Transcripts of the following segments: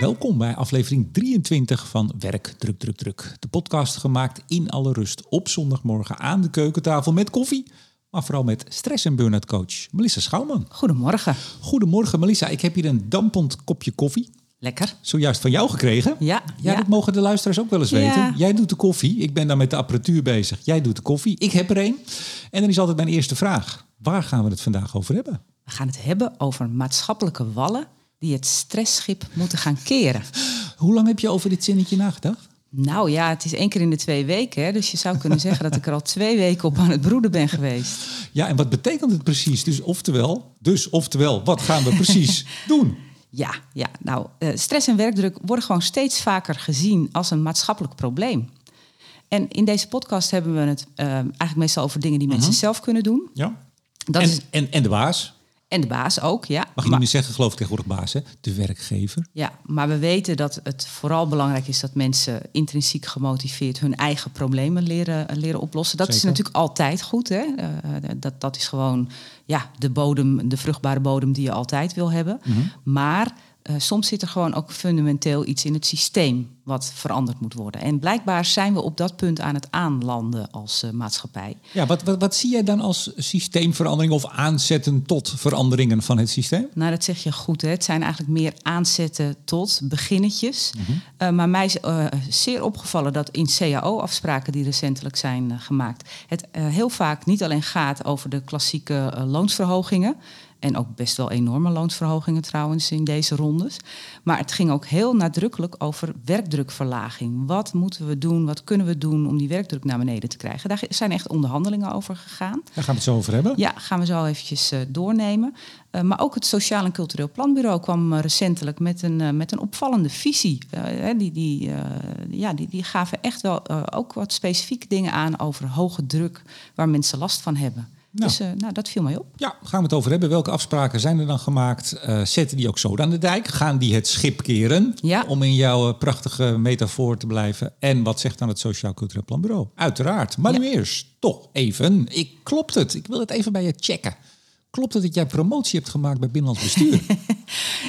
Welkom bij aflevering 23 van Werk Druk Druk Druk. De podcast gemaakt in alle rust op zondagmorgen aan de keukentafel met koffie. Maar vooral met stress- en burn-out coach Melissa Schouwman. Goedemorgen. Goedemorgen Melissa, ik heb hier een dampend kopje koffie. Lekker. Zojuist van jou gekregen. Ja, Ja, ja. dat mogen de luisteraars ook wel eens Ja. weten. Jij doet de koffie, ik ben dan met de apparatuur bezig. Jij doet de koffie, ik heb er een. En dan is altijd mijn eerste vraag. Waar gaan we het vandaag over hebben? We gaan het hebben over maatschappelijke wallen die het stressschip moeten gaan keren. Hoe lang heb je over dit zinnetje nagedacht? Nou ja, het is één keer in de twee weken. Hè, dus je zou kunnen zeggen dat ik er al twee weken op aan het broeden ben geweest. Ja, en wat betekent het precies? Dus oftewel, dus oftewel, wat gaan we precies doen? Ja, ja. nou, eh, stress en werkdruk worden gewoon steeds vaker gezien als een maatschappelijk probleem. En in deze podcast hebben we het eh, eigenlijk meestal over dingen die mensen zelf kunnen doen. Ja. Dat en, is, en, en de baas? En de baas ook, ja. Mag je Maar- niet meer zeggen, geloof ik tegenwoordig baas, hè? De werkgever. Ja, maar we weten dat het vooral belangrijk is dat mensen intrinsiek gemotiveerd hun eigen problemen leren, leren oplossen. Dat is natuurlijk altijd goed. Hè? Eh, dat, dat is gewoon ja, de bodem, de vruchtbare bodem die je altijd wil hebben. Maar eh, soms zit er gewoon ook fundamenteel iets in het systeem wat veranderd moet worden. En blijkbaar zijn we op dat punt aan het aanlanden als eh, maatschappij. Ja, wat, wat, wat zie jij dan als systeemverandering of aanzetten tot veranderingen van het systeem? Nou, dat zeg je goed. Hè? Het zijn eigenlijk meer aanzetten tot beginnetjes. Eh, maar mij is zeer opgevallen dat in CAO-afspraken die recentelijk zijn gemaakt... het heel vaak niet alleen gaat over de klassieke loonsverhogingen... en ook best wel enorme loonsverhogingen trouwens in deze rondes... maar het ging ook heel nadrukkelijk over werkdrukverlaging. Wat moeten we doen, wat kunnen we doen om die werkdruk naar beneden te krijgen? Daar zijn echt onderhandelingen over gegaan. Daar gaan we het zo over hebben. Ja, gaan we zo eventjes eh, doornemen. Eh, maar ook het Sociaal en Cultureel Planbureau kwam eh, recentelijk met een, met een opvallende visie. Die, die, ja, die, die gaven echt wel ook wat specifieke dingen aan over hoge druk waar mensen last van hebben. Nou. Dus eh, nou, dat viel mij op. Ja, gaan we het over hebben. Welke afspraken zijn er dan gemaakt? Eh, zetten die ook zo aan de dijk? Gaan die het schip keren? Ja. Om in jouw eh, prachtige metafoor te blijven. En wat zegt dan het Sociaal Cultureel Planbureau? Uiteraard. Maar Ja. nu eerst, toch even. Ik, klopt het? Ik wil het even bij je checken. Klopt het dat jij promotie hebt gemaakt bij Binnenlands Bestuur?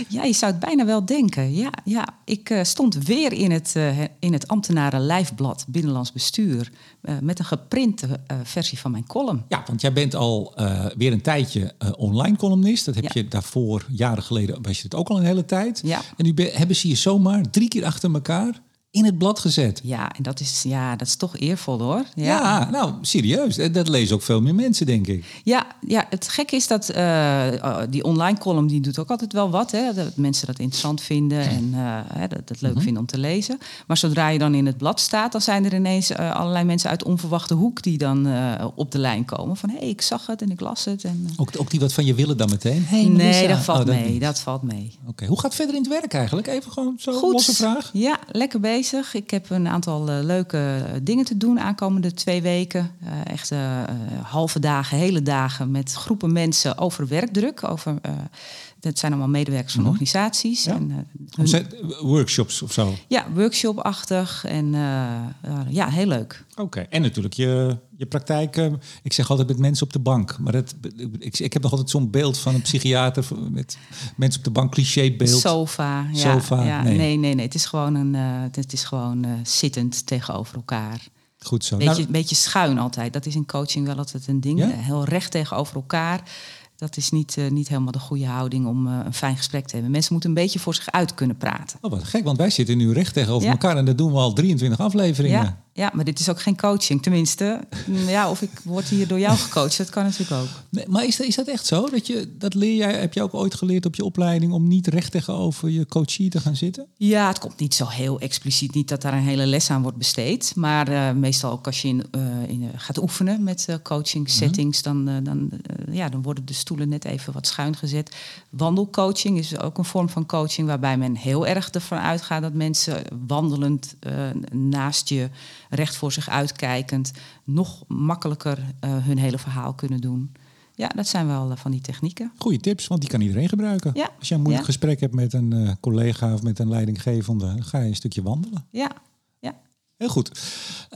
Ja, je zou het bijna wel denken. Ja, ja. ik eh, stond weer in het, eh, in het ambtenaren lijfblad Binnenlands Bestuur... eh, met een geprinte versie van mijn column. ja, want jij bent al weer een tijdje online columnist. Dat heb Ja. je daarvoor, jaren geleden, was je het ook al een hele tijd. Ja. En nu be- hebben ze je zomaar drie keer achter elkaar in het blad gezet. Ja, en dat is, ja, dat is toch eervol hoor. Ja, nou, serieus. Eh, Dat lezen ook veel meer mensen, denk ik. Ja, ja, het gekke is dat eh, uh, die online column die doet ook altijd wel wat. Hè, dat mensen dat interessant vinden en uh, hè, dat het leuk vinden om te lezen. Maar zodra je dan in het blad staat, dan zijn er ineens uh, allerlei mensen uit onverwachte hoek die dan uh, op de lijn komen. Van hé, hey, ik zag het en ik las het. En, ook, ook die wat van je willen dan meteen? Hey, nee, dat valt oh, mee. Dat, dat valt mee. Oké, okay. hoe gaat het verder in het werk eigenlijk? Even gewoon zo Goed. losse vraag. Ja, lekker bezig. Ik heb een aantal uh, leuke dingen te doen aankomende twee weken. Uh, echt halve dagen, hele dagen met groepen mensen over werkdruk. Over, dat zijn allemaal medewerkers van -hmm. organisaties. Ja. En, hun... Workshops of zo? Ja, workshopachtig. En ja, heel leuk. Oké, okay. en natuurlijk je, je praktijk. ik zeg altijd met mensen op de bank. Maar het, ik, ik heb nog altijd zo'n beeld van een psychiater met mensen op de bank, clichébeeld. Sofa. Ja, Sofa. Ja, nee. nee, nee, nee. Het is gewoon, een, uh, het is gewoon uh, zittend tegenover elkaar. Goed zo. Beetje, nou, beetje schuin altijd. Dat is in coaching wel altijd een ding. Ja? Heel recht tegenover elkaar. Dat is niet, uh, niet helemaal de goede houding om een fijn gesprek te hebben. Mensen moeten een beetje voor zich uit kunnen praten. Oh, wat gek, want wij zitten nu recht tegenover elkaar en dat doen we al 23 afleveringen. Ja, maar dit is ook geen coaching. Tenminste, ja, of ik word hier door jou gecoacht, dat kan natuurlijk ook. Nee, maar is dat, is dat echt zo? Dat, je, dat leer jij, heb je ook ooit geleerd op je opleiding om niet recht tegenover je coachie te gaan zitten? Ja, het komt niet zo heel expliciet. Niet dat daar een hele les aan wordt besteed. Maar uh, meestal ook als je in, uh, in, uh, gaat oefenen met coaching settings, mm -hmm. dan, dan, ja, dan worden de stoelen net even wat schuin gezet. Wandelcoaching is ook een vorm van coaching waarbij men heel erg ervan uitgaat dat mensen wandelend naast je recht voor zich uitkijkend, nog makkelijker uh, hun hele verhaal kunnen doen. Ja, dat zijn wel uh, van die technieken. Goeie tips, want die kan iedereen gebruiken. Ja. Als je een moeilijk ja. gesprek hebt met een uh, collega of met een leidinggevende, ga je een stukje wandelen. Ja, ja. Heel goed.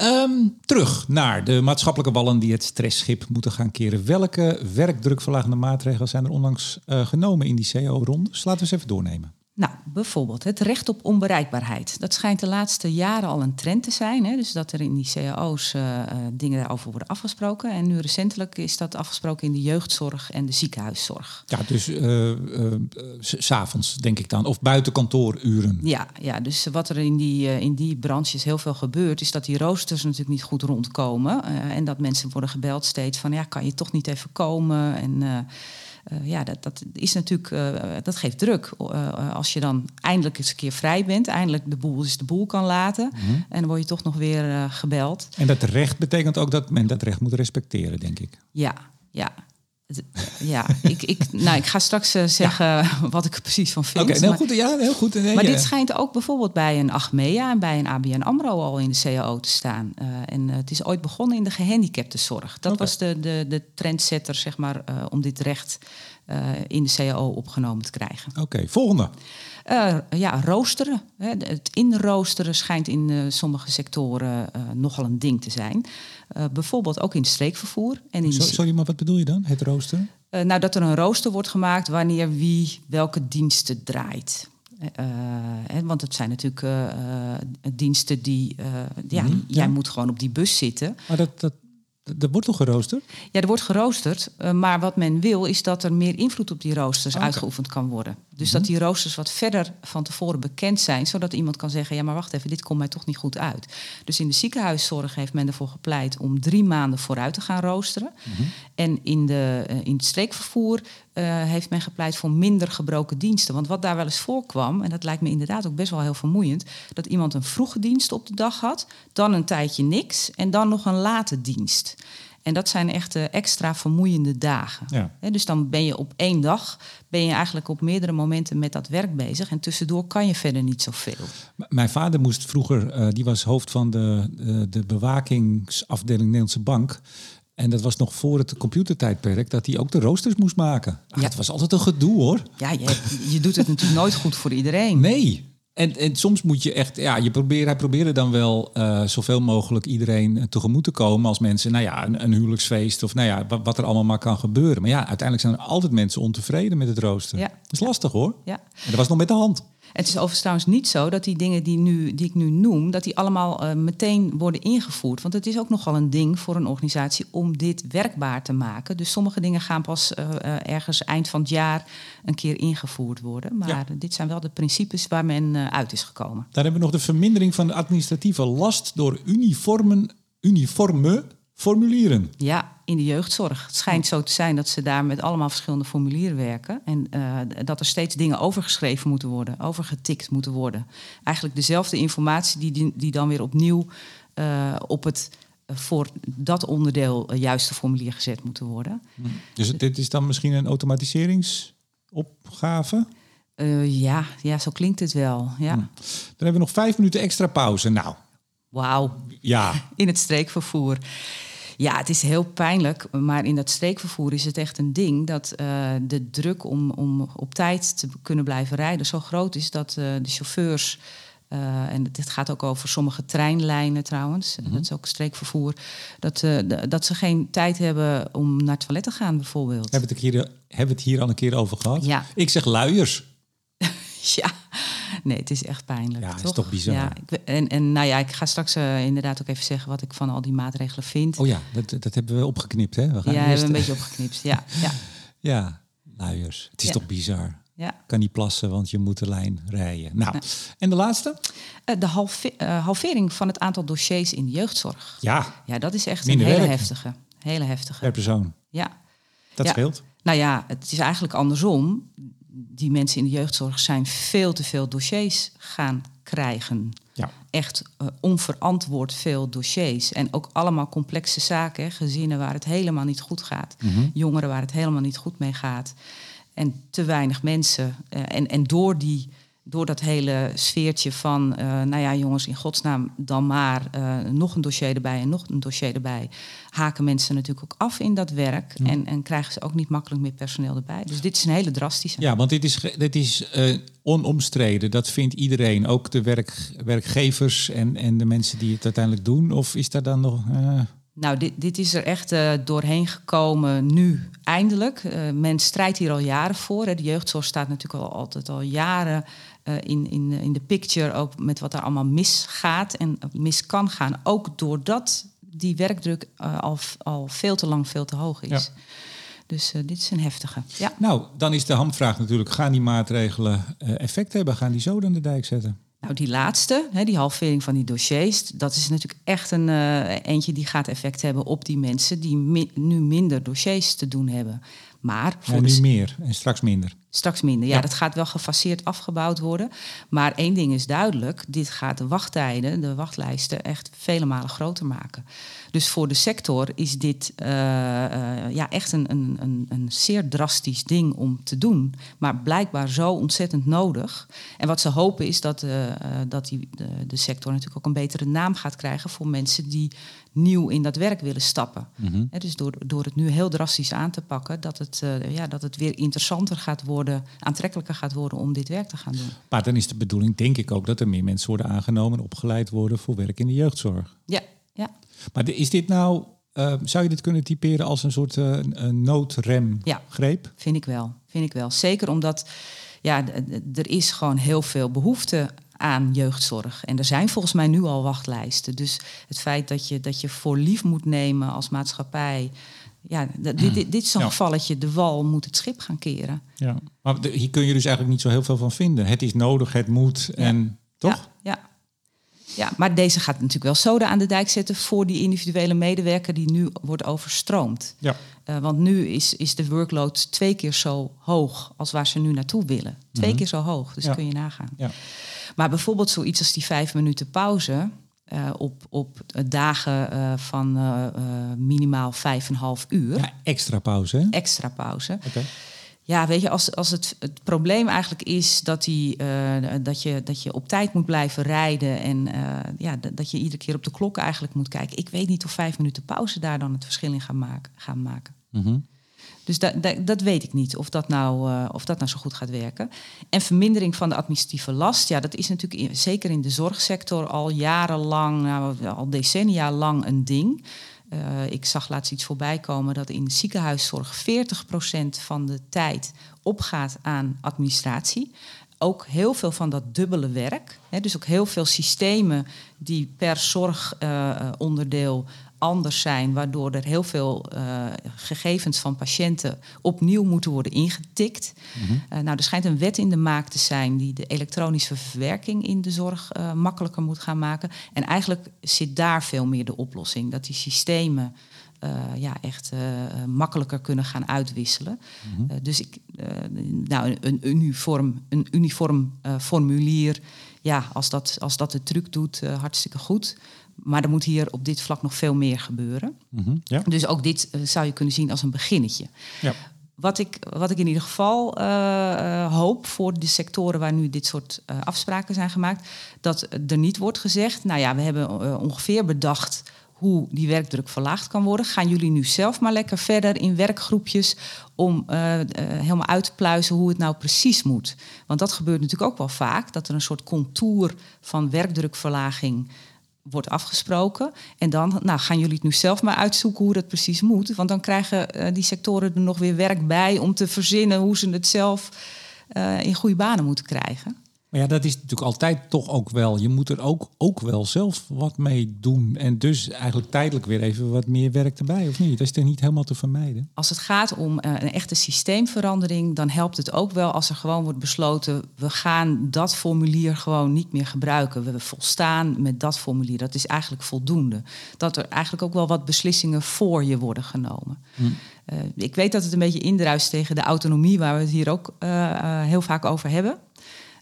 Um, terug naar de maatschappelijke wallen die het stressschip moeten gaan keren. Welke werkdrukverlagende maatregelen zijn er onlangs uh, genomen in die CO-rondes? Laten we eens even doornemen. Nou, bijvoorbeeld het recht op onbereikbaarheid. Dat schijnt de laatste jaren al een trend te zijn. Hè? Dus dat er in die cao's uh, dingen daarover worden afgesproken. En nu recentelijk is dat afgesproken in de jeugdzorg en de ziekenhuiszorg. Ja, dus uh, s'avonds denk ik dan, of buiten kantooruren. Ja, ja, dus wat er in die, in die branches heel veel gebeurt... is dat die roosters natuurlijk niet goed rondkomen. en dat mensen worden gebeld steeds van... ja, kan je toch niet even komen? En uh, ja, dat, dat is natuurlijk, uh, dat geeft druk. Uh, als je dan eindelijk eens een keer vrij bent, eindelijk de boel is de boel kan laten. Mm -hmm. En dan word je toch nog weer gebeld. En dat recht betekent ook dat men dat recht moet respecteren, denk ik. Ja, ja. Ja, ik, ik, nou, ik ga straks uh, zeggen ja. wat ik er precies van vind. Oké, okay, heel goed. Ja, heel goed. Nee, maar ja. dit schijnt ook bijvoorbeeld bij een Achmea en bij een ABN AMRO al in de CAO te staan. Uh, en uh, het is ooit begonnen in de gehandicaptenzorg. Dat okay. was de, de, de trendsetter, zeg maar, om dit recht in de CAO opgenomen te krijgen. Oké, okay, volgende. Uh, ja, roosteren. Hè. Het inroosteren schijnt in uh, sommige sectoren nogal een ding te zijn. bijvoorbeeld ook in het streekvervoer. En in Sorry, maar wat bedoel je dan, het roosteren? nou, dat er een rooster wordt gemaakt wanneer wie welke diensten draait. Hè, want het zijn natuurlijk diensten die... ja, mm -hmm, jij ja. moet gewoon op die bus zitten. Maar dat, dat, er wordt toch geroosterd? Ja, er wordt geroosterd. Uh, maar wat men wil is dat er meer invloed op die roosters okay. uitgeoefend kan worden. Dus dat die roosters wat verder van tevoren bekend zijn, zodat iemand kan zeggen: ja, maar wacht even, dit komt mij toch niet goed uit. Dus in de ziekenhuiszorg heeft men ervoor gepleit om drie maanden vooruit te gaan roosteren. Mm-hmm. En in, de, uh, in het streekvervoer uh, heeft men gepleit voor minder gebroken diensten. Want wat daar wel eens voorkwam, en dat lijkt me inderdaad ook best wel heel vermoeiend, dat iemand een vroege dienst op de dag had, dan een tijdje niks en dan nog een late dienst. En dat zijn echt uh, extra vermoeiende dagen. Ja. He, dus dan ben je op één dag, ben je eigenlijk op meerdere momenten met dat werk bezig. En tussendoor kan je verder niet zoveel. M mijn vader moest vroeger, uh, die was hoofd van de, uh, de bewakingsafdeling Nederlandse Bank. En dat was nog voor het computertijdperk dat hij ook de roosters moest maken. Ach, ja. Het was altijd een gedoe hoor. Ja, je, je doet het natuurlijk nooit goed voor iedereen. Nee. En, en soms moet je echt, ja, je probeert, hij probeerde dan wel uh, zoveel mogelijk iedereen tegemoet te komen als mensen, nou ja, een, een huwelijksfeest of nou ja, wat, wat, er allemaal maar kan gebeuren. Maar ja, uiteindelijk zijn er altijd mensen ontevreden met het rooster. Ja. Dat is lastig hoor. Ja. En dat was nog met de hand. Het is overigens trouwens niet zo dat die dingen die, nu, die ik nu noem, dat die allemaal uh, meteen worden ingevoerd. Want het is ook nogal een ding voor een organisatie om dit werkbaar te maken. Dus sommige dingen gaan pas uh, uh, ergens eind van het jaar een keer ingevoerd worden. Maar ja. dit zijn wel de principes waar men uit is gekomen. Daar hebben we nog de vermindering van de administratieve last door uniformen, uniforme formulieren. Ja, in de jeugdzorg. Het schijnt zo te zijn dat ze daar met allemaal verschillende formulieren werken. En uh, dat er steeds dingen overgeschreven moeten worden, overgetikt moeten worden. Eigenlijk dezelfde informatie die, die, die dan weer opnieuw uh, op het uh, voor dat onderdeel juiste formulier gezet moeten worden. Dus dit is dan misschien een automatiseringsopgave? ja, ja, zo klinkt het wel. Ja. Dan hebben we nog vijf minuten extra pauze. Nou, Wauw. Ja. In het streekvervoer. Ja, het is heel pijnlijk, maar in dat streekvervoer is het echt een ding dat uh, de druk om, om op tijd te kunnen blijven rijden zo groot is dat uh, de chauffeurs. Uh, en dit gaat ook over sommige treinlijnen trouwens, mm -hmm. dat is ook streekvervoer, dat, dat ze geen tijd hebben om naar het toilet te gaan bijvoorbeeld. Hebben we het hier, hebben we het hier al een keer over gehad? Ja. Ik zeg luiers. ja, nee, het is echt pijnlijk. Ja, toch? is toch bizar. Ja, ik, en, en nou ja, ik ga straks uh, inderdaad ook even zeggen wat ik van al die maatregelen vind. Oh ja, dat, dat hebben we opgeknipt, hè? We gaan ja, hebben we een beetje opgeknipt, ja. Ja, ja luiers. Het is Ja. toch bizar. ja. Kan niet plassen, want je moet de lijn rijden. Nou, en de laatste? Uh, de halve, uh, halvering van het aantal dossiers in de jeugdzorg. Ja, Ja, dat is echt Minder een hele werk. heftige. Hele heftige. per persoon. Ja. Dat Ja. scheelt. Nou ja, het is eigenlijk andersom. Die mensen in de jeugdzorg zijn veel te veel dossiers gaan krijgen. Ja. Echt eh, onverantwoord veel dossiers. En ook allemaal complexe zaken. Gezinnen waar het helemaal niet goed gaat. Mhm. Jongeren waar het helemaal niet goed mee gaat. En te weinig mensen. Eh, en, en door, die, door dat hele sfeertje van... eh, nou ja, jongens, in godsnaam dan maar eh, nog een dossier erbij en nog een dossier erbij... haken mensen natuurlijk ook af in dat werk. En, en krijgen ze ook niet makkelijk meer personeel erbij. Dus dit is een hele drastische. Ja, want dit is, dit is eh, onomstreden. Dat vindt iedereen. Ook de werk, werkgevers en, en de mensen die het uiteindelijk doen. Of is daar dan nog... Nou, dit, dit is er echt uh, doorheen gekomen nu, eindelijk. Uh, men strijdt hier al jaren voor. Hè. De jeugdzorg staat natuurlijk al altijd al jaren uh, in, in, in de picture, ook met wat er allemaal misgaat en mis kan gaan. Ook doordat die werkdruk al, al veel te lang veel te hoog is. Ja. Dus dit is een heftige. Ja. Nou, dan is de hamvraag natuurlijk: gaan die maatregelen effect hebben? Gaan die zo dan de dijk zetten? Nou, die laatste, hè, die halvering van die dossiers, dat is natuurlijk echt een eentje die gaat effect hebben op die mensen die mi nu minder dossiers te doen hebben. Maar voor ja, nu meer en straks minder. Straks minder. Ja, dat gaat wel gefaseerd afgebouwd worden. Maar één ding is duidelijk: dit gaat de wachttijden, de wachtlijsten, echt vele malen groter maken. Dus voor de sector is dit uh, uh, ja, echt een, een, een, een, zeer drastisch ding om te doen. Maar blijkbaar zo ontzettend nodig. En wat ze hopen is dat, uh, dat die, de, de, sector natuurlijk ook een betere naam gaat krijgen voor mensen die nieuw in dat werk willen stappen. Mm dus door, door het nu heel drastisch aan te pakken, dat het, ja, dat het weer interessanter gaat worden, aantrekkelijker gaat worden om dit werk te gaan doen. Maar dan is de bedoeling, denk ik ook, dat er meer mensen worden aangenomen en opgeleid worden voor werk in de jeugdzorg. Ja, ja. Maar is dit nou, uh, zou je dit kunnen typeren als een soort uh, een noodremgreep? Ja, vind ik wel. Vind ik wel. Zeker omdat ja, er is gewoon heel veel behoefte aan jeugdzorg. En er zijn volgens mij nu al wachtlijsten. Dus het feit dat je, dat je voor lief moet nemen als maatschappij. Ja, dit, dit, dit is zo'n ja. gevalletje, de wal moet het schip gaan keren. Ja, maar hier kun je dus eigenlijk niet zo heel veel van vinden. Het is nodig, het moet en toch? Ja, ja. Ja, maar deze gaat natuurlijk wel zoden aan de dijk zetten voor die individuele medewerker die nu wordt overstroomd. Ja. Uh, want nu is, is de workload twee keer zo hoog als waar ze nu naartoe willen. Twee mm keer zo hoog, dus kun je nagaan. Ja. Maar bijvoorbeeld zoiets als die vijf minuten pauze. Uh, op, op dagen uh, van minimaal vijf en een half uur. Ja, extra pauze. Hè? Extra pauze. Okay. Ja, weet je, als, als het, het probleem eigenlijk is dat, die, dat, je, dat je op tijd moet blijven rijden en ja, dat je iedere keer op de klok eigenlijk moet kijken. Ik weet niet of vijf minuten pauze daar dan het verschil in gaan maken. Gaan maken. Mm -hmm. Dus da, da, dat weet ik niet of dat, nou, uh, of dat nou zo goed gaat werken. En vermindering van de administratieve last, ja, dat is natuurlijk zeker in de zorgsector al jarenlang, nou, al decennia lang een ding. Uh, ik zag laatst iets voorbij komen dat in ziekenhuiszorg 40% van de tijd opgaat aan administratie. Ook heel veel van dat dubbele werk. Hè, dus ook heel veel systemen die per zorgonderdeel uh, anders zijn, waardoor er heel veel uh, gegevens van patiënten opnieuw moeten worden ingetikt. Mm -hmm. uh, nou, er schijnt een wet in de maak te zijn die de elektronische verwerking in de zorg uh, makkelijker moet gaan maken. En eigenlijk zit daar veel meer de oplossing, dat die systemen. ja, echt makkelijker kunnen gaan uitwisselen. Mm -hmm. dus ik, nou, een, uniform, een uniform formulier, ja, als dat, als dat de truc doet, hartstikke goed. Maar er moet hier op dit vlak nog veel meer gebeuren. Mm -hmm, ja. Dus ook dit uh, zou je kunnen zien als een beginnetje. Ja. Wat, ik, wat ik in ieder geval uh, uh, hoop voor de sectoren waar nu dit soort afspraken zijn gemaakt, dat er niet wordt gezegd, nou ja, we hebben ongeveer bedacht hoe die werkdruk verlaagd kan worden. Gaan jullie nu zelf maar lekker verder in werkgroepjes om helemaal uit te pluizen hoe het nou precies moet. Want dat gebeurt natuurlijk ook wel vaak, dat er een soort contour van werkdrukverlaging wordt afgesproken. En dan nou, gaan jullie het nu zelf maar uitzoeken hoe dat precies moet. Want dan krijgen uh, die sectoren er nog weer werk bij om te verzinnen hoe ze het zelf uh, in goede banen moeten krijgen. Maar ja, dat is natuurlijk altijd toch ook wel. Je moet er ook, ook wel zelf wat mee doen. En dus eigenlijk tijdelijk weer even wat meer werk erbij, of niet? Dat is er niet helemaal te vermijden. Als het gaat om uh, een echte systeemverandering, dan helpt het ook wel als er gewoon wordt besloten: we gaan dat formulier gewoon niet meer gebruiken. We volstaan met dat formulier. Dat is eigenlijk voldoende. Dat er eigenlijk ook wel wat beslissingen voor je worden genomen. Hm. Uh, ik weet dat het een beetje indruist tegen de autonomie, waar we het hier ook uh, heel vaak over hebben.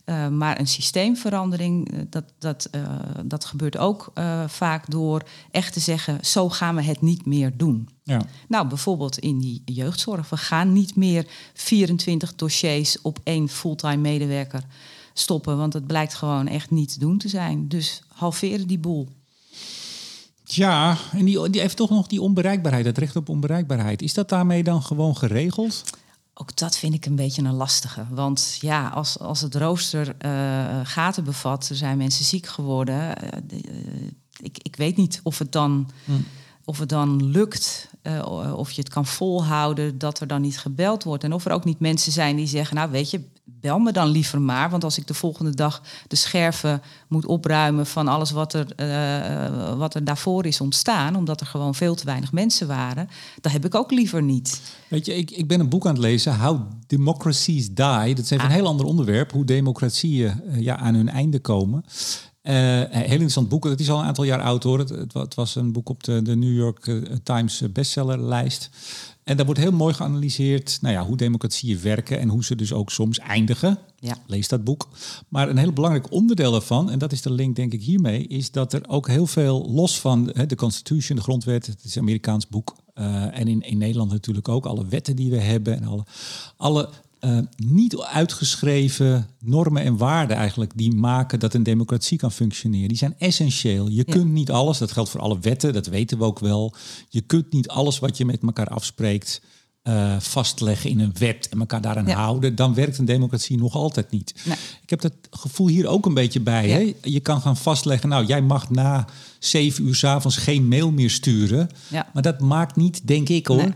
Uh, maar een systeemverandering, eh, dat, dat, uh, dat gebeurt ook vaak door echt te zeggen, zo gaan we het niet meer doen. Ja. Nou, bijvoorbeeld in die jeugdzorg. We gaan niet meer 24 dossiers op één fulltime medewerker stoppen, want het blijkt gewoon echt niet te doen te zijn. Dus halveren die boel. Ja, en die, die heeft toch nog die onbereikbaarheid, het recht op onbereikbaarheid. Is dat daarmee dan gewoon geregeld? Ook dat vind ik een beetje een lastige. Want ja, als, als het rooster uh, gaten bevat, er zijn mensen ziek geworden. Uh, ik, ik weet niet of het dan. Hm. of het dan lukt, of je het kan volhouden, dat er dan niet gebeld wordt. En of er ook niet mensen zijn die zeggen, nou weet je, bel me dan liever maar. Want als ik de volgende dag de scherven moet opruimen van alles wat er, uh, wat er daarvoor is ontstaan, omdat er gewoon veel te weinig mensen waren, dat heb ik ook liever niet. Weet je, ik, ik ben een boek aan het lezen, How Democracies Die. Dat is even een ah. heel ander onderwerp, hoe democratieën ja, aan hun einde komen. Uh, heel interessant boek. Het is al een aantal jaar oud hoor. Het, het, was een boek op de, de New York eh, Times bestsellerlijst. En daar wordt heel mooi geanalyseerd nou ja, hoe democratieën werken en hoe ze dus ook soms eindigen. Ja. Lees dat boek. Maar een heel belangrijk onderdeel daarvan, en dat is de link denk ik hiermee, is dat er ook heel veel los van hè, de Constitution, de grondwet, het is een Amerikaans boek. Uh, en in, in Nederland natuurlijk ook alle wetten die we hebben en alle, alle uh, niet uitgeschreven normen en waarden eigenlijk die maken dat een democratie kan functioneren. Die zijn essentieel. Je kunt niet alles, dat geldt voor alle wetten, dat weten we ook wel. Je kunt niet alles wat je met elkaar afspreekt uh, vastleggen in een wet en elkaar daaraan houden. Dan werkt een democratie nog altijd niet. Nee. Ik heb dat gevoel hier ook een beetje bij. Hè? Je kan gaan vastleggen, nou jij mag na zeven uur s avonds geen mail meer sturen. Maar dat maakt niet, denk ik hoor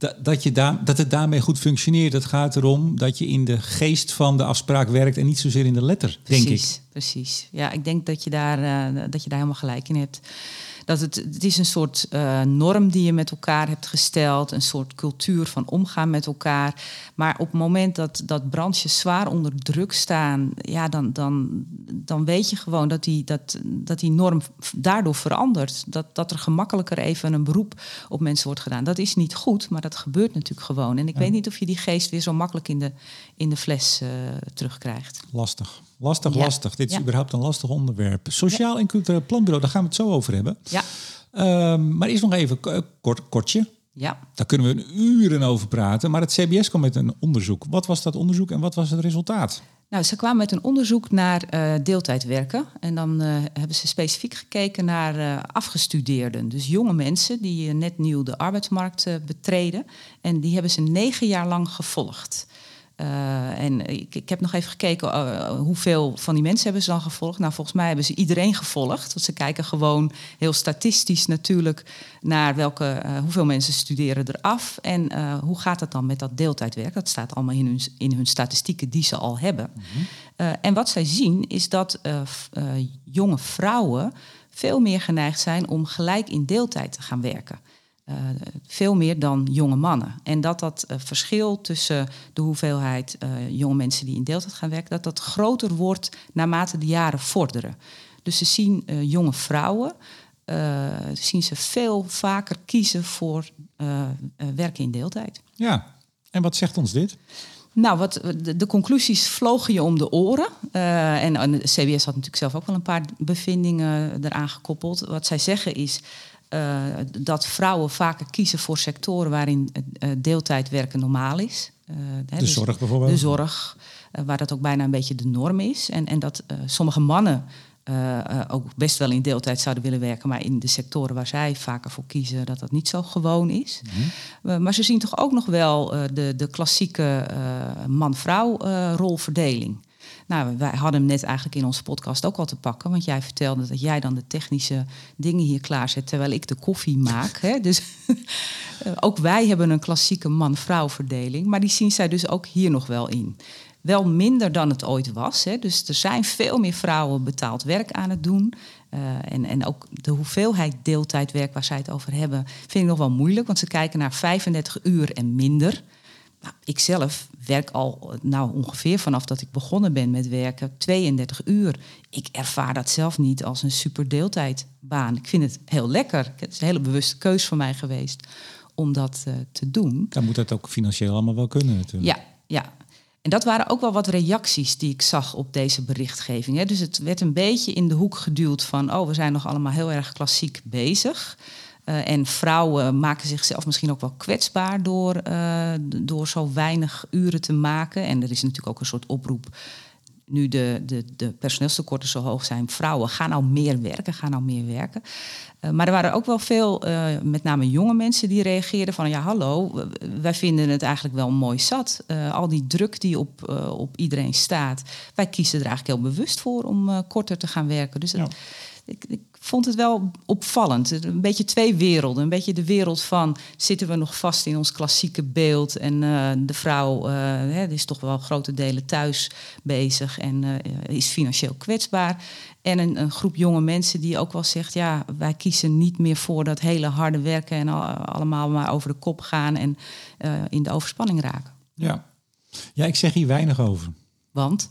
dat, dat, je daar, dat het daarmee goed functioneert. Het gaat erom dat je in de geest van de afspraak werkt en niet zozeer in de letter, precies, denk ik. Precies, ja, ik denk dat je, daar, uh, dat je daar helemaal gelijk in hebt dat het, het is een soort uh, norm die je met elkaar hebt gesteld, een soort cultuur van omgaan met elkaar. Maar op het moment dat, dat branches zwaar onder druk staan, ja, dan, dan, dan weet je gewoon dat die, dat, dat die norm daardoor verandert. Dat, dat er gemakkelijker even een beroep op mensen wordt gedaan. Dat is niet goed, maar dat gebeurt natuurlijk gewoon. En ik weet niet of je die geest weer zo makkelijk in de, in de fles uh, terugkrijgt. Lastig. Lastig, lastig. Dit is überhaupt een lastig onderwerp. Sociaal en cultureel planbureau, daar gaan we het zo over hebben. Ja. Um, maar eerst nog even kort, kortje. Ja. Daar kunnen we uren over praten. Maar het CBS kwam met een onderzoek. Wat was dat onderzoek en wat was het resultaat? Nou, ze kwamen met een onderzoek naar uh, deeltijdwerken. En dan uh, hebben ze specifiek gekeken naar uh, afgestudeerden. Dus jonge mensen die net nieuw de arbeidsmarkt betreden. En die hebben ze negen jaar lang gevolgd. Uh, en ik, ik, heb nog even gekeken uh, hoeveel van die mensen hebben ze dan gevolgd. Nou, volgens mij hebben ze iedereen gevolgd. Want ze kijken gewoon heel statistisch natuurlijk naar welke, uh, hoeveel mensen studeren eraf. En hoe gaat het dan met dat deeltijdwerk? Dat staat allemaal in hun, in hun statistieken die ze al hebben. Mm en wat zij zien is dat jonge vrouwen veel meer geneigd zijn om gelijk in deeltijd te gaan werken. Uh, veel meer dan jonge mannen. En dat dat uh, verschil tussen de hoeveelheid uh, jonge mensen die in deeltijd gaan werken, dat dat groter wordt naarmate de jaren vorderen. Dus ze zien jonge vrouwen, zien ze veel vaker kiezen voor werken in deeltijd. Ja, en wat zegt ons dit? Nou, wat, de, de, conclusies vlogen je om de oren. en, en de CBS had natuurlijk zelf ook wel een paar bevindingen eraan gekoppeld. Wat zij zeggen is uh, dat vrouwen vaker kiezen voor sectoren waarin uh, deeltijd werken normaal is. Uh, de dus zorg bijvoorbeeld? De zorg, waar dat ook bijna een beetje de norm is. En, en dat sommige mannen ook best wel in deeltijd zouden willen werken, maar in de sectoren waar zij vaker voor kiezen, dat dat niet zo gewoon is. Mhm. maar ze zien toch ook nog wel de, de klassieke man-vrouw rolverdeling. Nou, wij hadden hem net eigenlijk in onze podcast ook al te pakken. Want jij vertelde dat jij dan de technische dingen hier klaarzet terwijl ik de koffie maak. Hè? Dus ook wij hebben een klassieke man-vrouw verdeling. Maar die zien zij dus ook hier nog wel in. Wel minder dan het ooit was. Hè? Dus er zijn veel meer vrouwen betaald werk aan het doen. Uh, en, en ook de hoeveelheid deeltijdwerk waar zij het over hebben, vind ik nog wel moeilijk. Want ze kijken naar 35 uur en minder. Nou, ik zelf werk al nou, ongeveer vanaf dat ik begonnen ben met werken 32 uur. Ik ervaar dat zelf niet als een super deeltijdbaan. Ik vind het heel lekker. Het is een hele bewuste keus voor mij geweest om dat uh, te doen. Dan moet dat ook financieel allemaal wel kunnen natuurlijk. Ja, ja. En dat waren ook wel wat reacties die ik zag op deze berichtgeving. Hè. Dus het werd een beetje in de hoek geduwd van... oh, we zijn nog allemaal heel erg klassiek bezig... Uh, en vrouwen maken zichzelf misschien ook wel kwetsbaar door, uh, door zo weinig uren te maken. En er is natuurlijk ook een soort oproep. Nu de, de, de personeelstekorten zo hoog zijn, vrouwen, gaan nou meer werken, gaan nou meer werken. Uh, maar er waren ook wel veel, met name jonge mensen, die reageerden van... ja, hallo, wij vinden het eigenlijk wel mooi zat. al die druk die op, op iedereen staat. Wij kiezen er eigenlijk heel bewust voor om korter te gaan werken. Dus ik, ik vond het wel opvallend. Een beetje twee werelden. Een beetje de wereld van zitten we nog vast in ons klassieke beeld en uh, de vrouw uh, hè, is toch wel grote delen thuis bezig en uh, is financieel kwetsbaar. En een, een, groep jonge mensen die ook wel zegt: ja, wij kiezen niet meer voor dat hele harde werken en al, allemaal maar over de kop gaan en in de overspanning raken. Ja. ja, ik zeg hier weinig over. Want?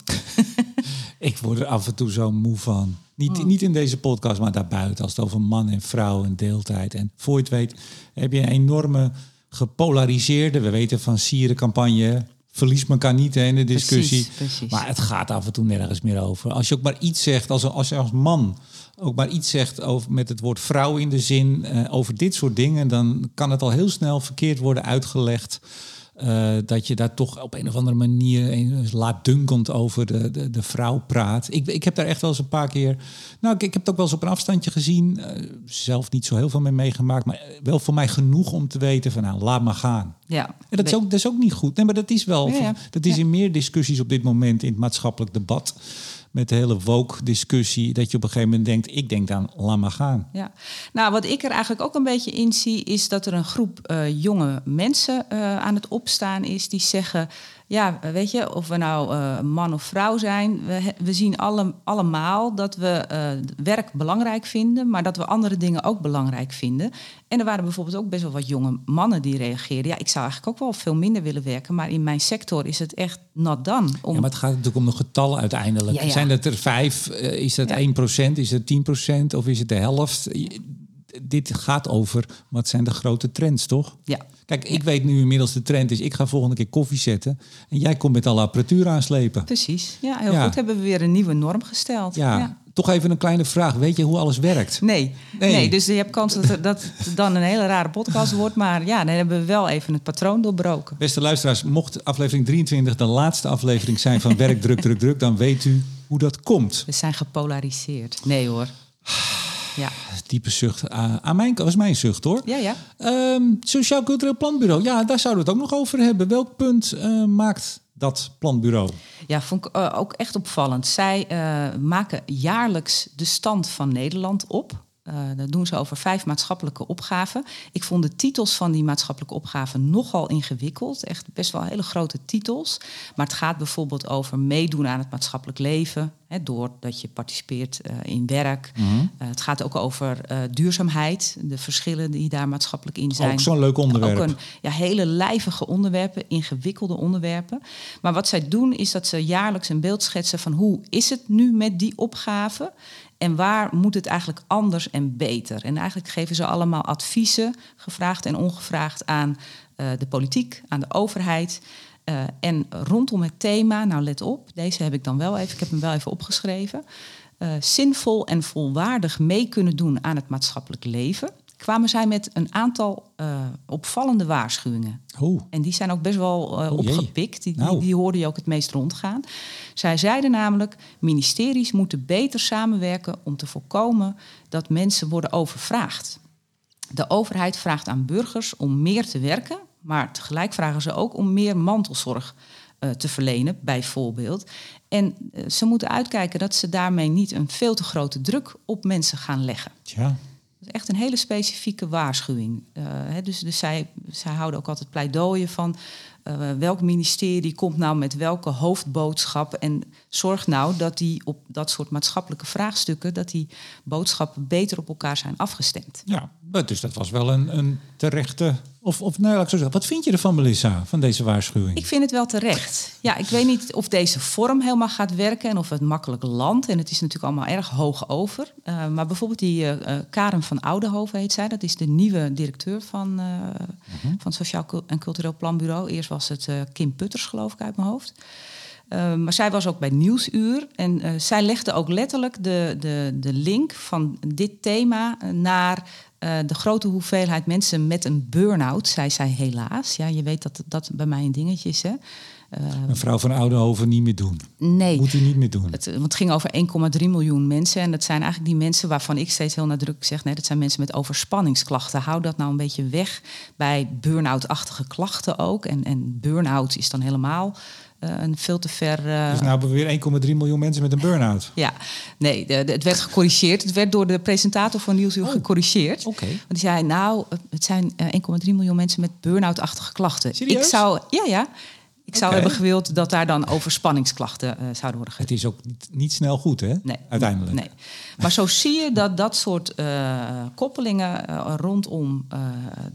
ik word er af en toe zo moe van. Niet, Oh. niet in deze podcast, maar daarbuiten. Als het over man en vrouw en deeltijd. En voor je het weet heb je een enorme gepolariseerde... we weten van Sierencampagne... verlies elkaar niet hè, in de discussie. Precies, precies. Maar het gaat af en toe nergens meer over. Als je ook maar iets zegt, als, als je als man ook maar iets zegt over, met het woord vrouw in de zin... eh, over dit soort dingen, dan kan het al heel snel verkeerd worden uitgelegd... Uh, dat je daar toch op een of andere manier een, laatdunkend over de, de, de, vrouw praat. Ik, ik heb daar echt wel eens een paar keer. Nou, ik, ik heb het ook wel eens op een afstandje gezien. Uh, zelf niet zo heel veel mee meegemaakt. Maar wel voor mij genoeg om te weten van nou, laat maar gaan. Ja, en dat, is ook, dat is ook niet goed. Nee, maar dat is wel. Ja, ja. Dat is in meer discussies op dit moment in het maatschappelijk debat. Met de hele woke-discussie. Dat je op een gegeven moment denkt: ik denk dan, laat maar gaan. Ja, nou, wat ik er eigenlijk ook een beetje in zie, is dat er een groep uh, jonge mensen uh, aan het opstaan is die zeggen. Ja, weet je, of we nou uh, man of vrouw zijn, we, we zien alle, allemaal dat we werk belangrijk vinden, maar dat we andere dingen ook belangrijk vinden. En er waren bijvoorbeeld ook best wel wat jonge mannen die reageerden. Ja, ik zou eigenlijk ook wel veel minder willen werken, maar in mijn sector is het echt not done. Om... Ja, maar het gaat natuurlijk om de getallen uiteindelijk. Ja, ja. Zijn dat er vijf? Is dat één procent? Is het 10 procent? Of is het de helft? Dit gaat over wat zijn de grote trends, toch? Ja. Kijk, ik weet nu inmiddels de trend is, ik ga volgende keer koffie zetten en jij komt met alle apparatuur aanslepen. Precies, ja, heel ja. goed. Hebben we weer een nieuwe norm gesteld. Ja. ja. Toch even een kleine vraag. Weet je hoe alles werkt? Nee, nee. nee dus je hebt kans dat, er, dat het dan een hele rare podcast wordt. Maar ja, dan hebben we wel even het patroon doorbroken. Beste luisteraars, mocht aflevering 23 de laatste aflevering zijn van Werk, Druk, Druk, Druk... dan weet u hoe dat komt. We zijn gepolariseerd. Nee hoor. Ja. Diepe zucht. Uh, aan mijn, was mijn zucht hoor. Ja, ja. Um, Sociaal Cultureel Planbureau. Ja, daar zouden we het ook nog over hebben. Welk punt uh, maakt dat planbureau? Ja, vond ik uh, ook echt opvallend. Zij uh, maken jaarlijks de stand van Nederland op. Uh, dat doen ze over vijf maatschappelijke opgaven. Ik vond de titels van die maatschappelijke opgaven nogal ingewikkeld. Echt best wel hele grote titels. Maar het gaat bijvoorbeeld over meedoen aan het maatschappelijk leven. Doordat je participeert uh, in werk. Mhm. Uh, het gaat ook over uh, duurzaamheid. De verschillen die daar maatschappelijk in zijn. Ook zo'n leuk onderwerp. Ook een ja, hele lijvige onderwerpen, ingewikkelde onderwerpen. Maar wat zij doen is dat ze jaarlijks een beeld schetsen van hoe is het nu met die opgave. En waar moet het eigenlijk anders en beter? En eigenlijk geven ze allemaal adviezen, gevraagd en ongevraagd, aan de politiek, aan de overheid. Uh, en rondom het thema, nou let op, deze heb ik dan wel even, ik heb hem wel even opgeschreven. Uh, zinvol en volwaardig mee kunnen doen aan het maatschappelijk leven. Kwamen zij met een aantal opvallende waarschuwingen. Oh. En die zijn ook best wel oh, opgepikt. Die, nou. die, die hoorde je ook het meest rondgaan. Zij zeiden namelijk: ministeries moeten beter samenwerken om te voorkomen dat mensen worden overvraagd. De overheid vraagt aan burgers om meer te werken, maar tegelijk vragen ze ook om meer mantelzorg uh, te verlenen, bijvoorbeeld. En uh, ze moeten uitkijken dat ze daarmee niet een veel te grote druk op mensen gaan leggen. Ja. Dat is echt een hele specifieke waarschuwing. Uh, hè, dus dus zij, zij houden ook altijd pleidooien van uh, welk ministerie komt nou met welke hoofdboodschap en zorg nou dat die op dat soort maatschappelijke vraagstukken dat die boodschappen beter op elkaar zijn afgestemd. Ja, dus dat was wel een, een terechte of, of nou, ik zo zeggen. Wat vind je ervan, Melissa, van deze waarschuwing? Ik vind het wel terecht. Ja, ik weet niet of deze vorm helemaal gaat werken en of het makkelijk landt. En het is natuurlijk allemaal erg hoog over. Uh, maar bijvoorbeeld die uh, Karen van Oudenhoven heet zij. Dat is de nieuwe directeur van, uh, uh-huh. van Sociaal en Cultureel Planbureau. Eerst was het uh, Kim Putters, geloof ik, uit mijn hoofd. Uh, maar zij was ook bij Nieuwsuur en uh, zij legde ook letterlijk de, de, de link van dit thema naar de grote hoeveelheid mensen met een burn-out, zei zij helaas. Ja, je weet dat dat bij mij een dingetje is. Hè? Uh, een vrouw van Oudenhoven niet meer doen. Nee. Moet u niet meer doen. Het, want het ging over 1,3 miljoen mensen. En dat zijn eigenlijk die mensen waarvan ik steeds heel nadrukkelijk zeg... nee, dat zijn mensen met overspanningsklachten. Hou dat nou een beetje weg bij burn-out-achtige klachten ook. En, en burn-out is dan helemaal een veel te ver. dus nou hebben we weer 1,3 miljoen mensen met een burn-out. Ja, nee, de, het werd gecorrigeerd. Het werd door de presentator van Nieuwsuur Oh, gecorrigeerd. Oké. Want die zei, nou, het zijn eh, 1,3 miljoen mensen met burn-out-achtige klachten. Serieus? Ik zou, ja, ja. Ik zou hebben gewild dat daar dan overspanningsklachten eh, zouden worden Het is ook niet, niet snel goed, hè? Nee, Uiteindelijk. Nee. Maar zo zie je dat dat soort eh, koppelingen eh, rondom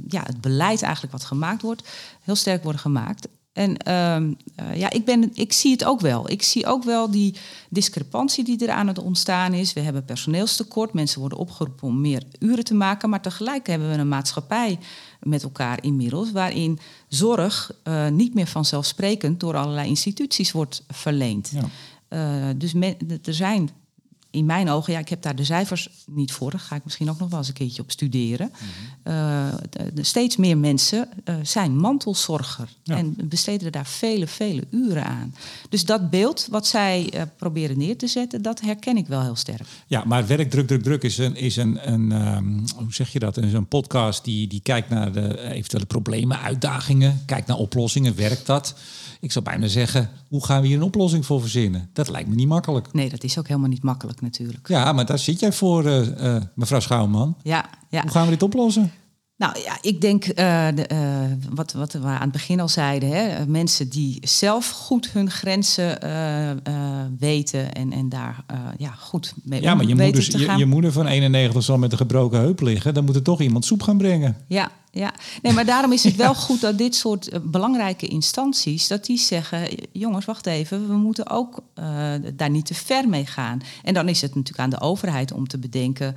ja, het beleid eigenlijk wat gemaakt wordt, heel sterk worden gemaakt. En ehm, eh, ja, ik, ben, ik zie het ook wel. Ik zie ook wel die discrepantie die er aan het ontstaan is. We hebben personeelstekort. Mensen worden opgeroepen om meer uren te maken. Maar tegelijk hebben we een maatschappij met elkaar inmiddels... waarin zorg eh, niet meer vanzelfsprekend door allerlei instituties wordt verleend. Ja. Eh, dus men- er zijn in mijn ogen, ja, ik heb daar de cijfers niet voor, daar ga ik misschien ook nog wel eens een keertje op studeren. Mhm. Eh, de- steeds meer mensen eh, zijn mantelzorger Ja. en besteden daar vele, vele uren aan. Dus dat beeld wat zij eh, proberen neer te zetten, dat herken ik wel heel sterk. Ja, maar werk druk, druk, druk is een, is een, een ehm, hoe zeg je dat? Is een podcast die, die kijkt naar de eventuele problemen, uitdagingen, kijkt naar oplossingen. Werkt dat? Ik zou bijna zeggen, hoe gaan we hier een oplossing voor verzinnen? Dat lijkt me niet makkelijk. Nee, dat is ook helemaal niet makkelijk natuurlijk. Ja, maar daar zit jij voor, eh, eh, mevrouw Schouwman. Ja, ja. Hoe gaan we dit oplossen? Nou ja, ik denk eh, de, eh, wat, wat we aan het begin al zeiden. Hè, mensen die zelf goed hun grenzen eh, weten en, en daar ja, goed mee Ja, om maar je weten moeder, te je, gaan. je moeder van 91 zal met een gebroken heup liggen. Dan moet er toch iemand soep gaan brengen. Ja, ja. Nee, maar daarom is het wel goed dat dit soort belangrijke instanties... dat die zeggen, jongens, wacht even... we moeten ook daar niet te ver mee gaan. En dan is het natuurlijk aan de overheid om te bedenken...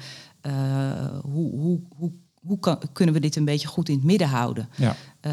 hoe, hoe, hoe, hoe kan, kunnen we dit een beetje goed in het midden houden? Ja. Eh,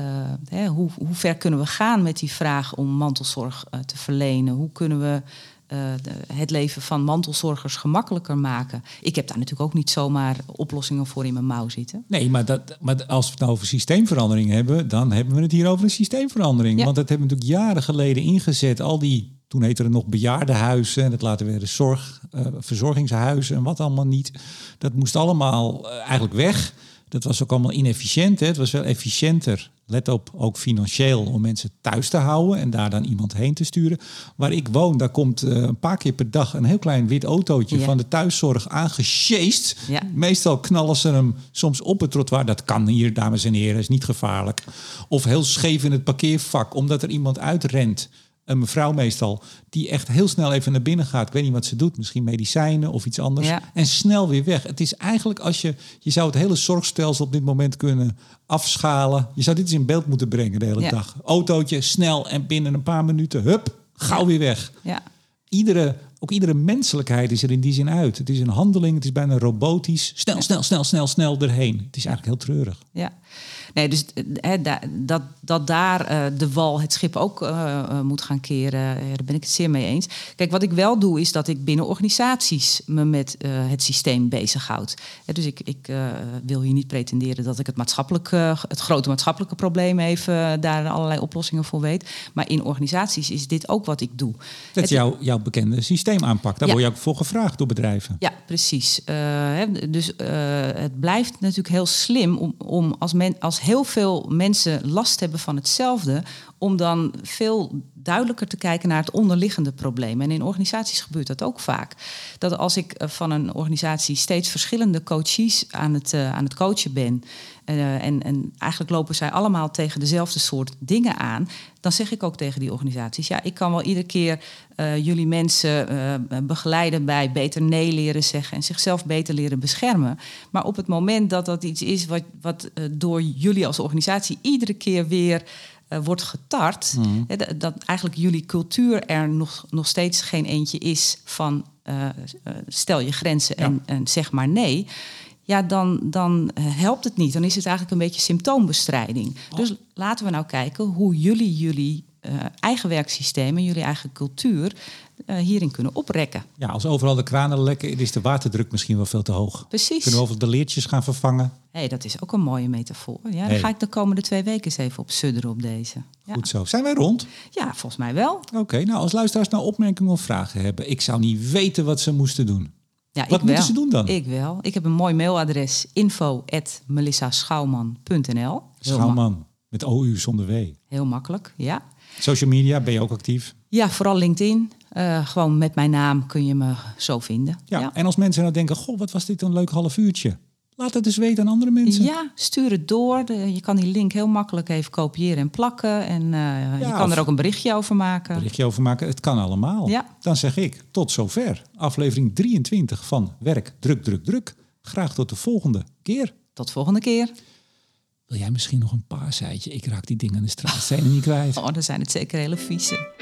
hè, hoe, hoe ver kunnen we gaan met die vraag om mantelzorg eh, te verlenen? Hoe kunnen we eh, de- het leven van mantelzorgers gemakkelijker maken? Ik heb daar natuurlijk ook niet zomaar oplossingen voor in mijn mouw zitten. Nee, maar, dat, maar als we het nou over systeemverandering hebben, dan hebben we het hier over een systeemverandering. Ja. Want dat hebben we natuurlijk jaren geleden ingezet. Al die, toen heette het nog bejaardenhuizen en het later werden zorg, eh, verzorgingshuizen en wat allemaal niet. Dat moest allemaal eigenlijk weg. Dat was ook allemaal inefficiënt. Hè? Het was wel efficiënter. Let op, ook financieel, om mensen thuis te houden en daar dan iemand heen te sturen. Waar ik woon, daar komt eh, een paar keer per dag een heel klein wit autootje Ja. van de thuiszorg aangesjeest. Ja. Meestal knallen ze hem soms op het trottoir. Dat kan hier, dames en heren, is niet gevaarlijk. Of heel scheef in het parkeervak, omdat er iemand uitrent. Een mevrouw meestal, die echt heel snel even naar binnen gaat. Ik weet niet wat ze doet, misschien medicijnen of iets anders. Ja. En snel weer weg. Het is eigenlijk als je, je zou het hele zorgstelsel op dit moment kunnen afschalen. Je zou dit eens in beeld moeten brengen de hele Ja. dag. Autootje, snel en binnen een paar minuten, hup, gauw weer weg Ja, iedere, ook iedere menselijkheid is er in die zin uit. Het is een handeling, het is bijna robotisch. Snel, snel, snel, snel, snel erheen. Het is eigenlijk heel treurig. ja. Nee, dus eh, da- dat, dat daar eh, de wal het schip ook eh, moet gaan keren, daar ben ik het zeer mee eens. Kijk, wat ik wel doe, is dat ik binnen organisaties me met het systeem bezighoud. Hè, dus ik, ik wil hier niet pretenderen dat ik het, maatschappelijk, het grote maatschappelijke probleem even daar allerlei oplossingen voor weet. Maar in organisaties is dit ook wat ik doe. Dat Het- is jouw, jouw bekende systeemaanpak. Daar Ja. word je ook voor gevraagd door bedrijven. Ja, precies. Dus het blijft natuurlijk heel slim om, om als, men, als heel veel mensen last hebben van hetzelfde, om dan veel duidelijker te kijken naar het onderliggende probleem. En in organisaties gebeurt dat ook vaak. Dat als ik eh, van een organisatie steeds verschillende coaches aan het, eh, aan het coachen ben. eh, en, en eigenlijk lopen zij allemaal tegen dezelfde soort dingen aan. Dan zeg ik ook tegen die organisaties: ja, ik kan wel iedere keer jullie mensen begeleiden bij beter nee leren zeggen en zichzelf beter leren beschermen. Maar op het moment dat dat iets is wat, wat door jullie als organisatie iedere keer weer eh, wordt getart, hè, dat, dat eigenlijk jullie cultuur er nog, nog steeds geen eentje is van eh, eh, stel je grenzen en, en zeg maar nee. Ja, dan, dan helpt het niet. Dan is het eigenlijk een beetje symptoombestrijding. Dus laten we nou kijken hoe jullie jullie eigen werksysteem en jullie eigen cultuur eh, hierin kunnen oprekken. Ja, als overal de kranen lekken, is de waterdruk misschien wel veel te hoog. Precies. Kunnen we over de leertjes gaan vervangen? hey, dat is ook een mooie metafoor. Ja, Hey. Daar ga ik de komende twee weken eens even op sudderen op deze. Ja, Goed zo. Zijn wij rond? ja volgens mij wel. Oké, nou als luisteraars nou opmerkingen of vragen hebben. Ik zou niet weten wat ze moesten doen. Ja, Wat moeten wel. ze doen dan? Ik wel. Ik heb een mooi mailadres info.melissaschouwman.nl Schouwman, met OU zonder W. Heel makkelijk, ja. Social media, ben je ook actief? Ja, vooral LinkedIn. Uh, gewoon met mijn naam kun je me zo vinden. Ja, en als mensen nou denken, goh, wat was dit een leuk half uurtje. Laat het dus weten aan andere mensen. Ja, stuur het door. je kan die link heel makkelijk even kopiëren en plakken. En uh, je kan er ook een berichtje over maken. Berichtje over maken, het kan allemaal. Ja. Dan zeg ik tot zover. Aflevering 23 van Werk, Druk, Druk, Druk. Graag tot de volgende keer. Tot volgende keer. Wil jij misschien nog een paar paaseitje? Ik raak die dingen aan de straat zijn niet kwijt. Oh, dan zijn het zeker hele vieze.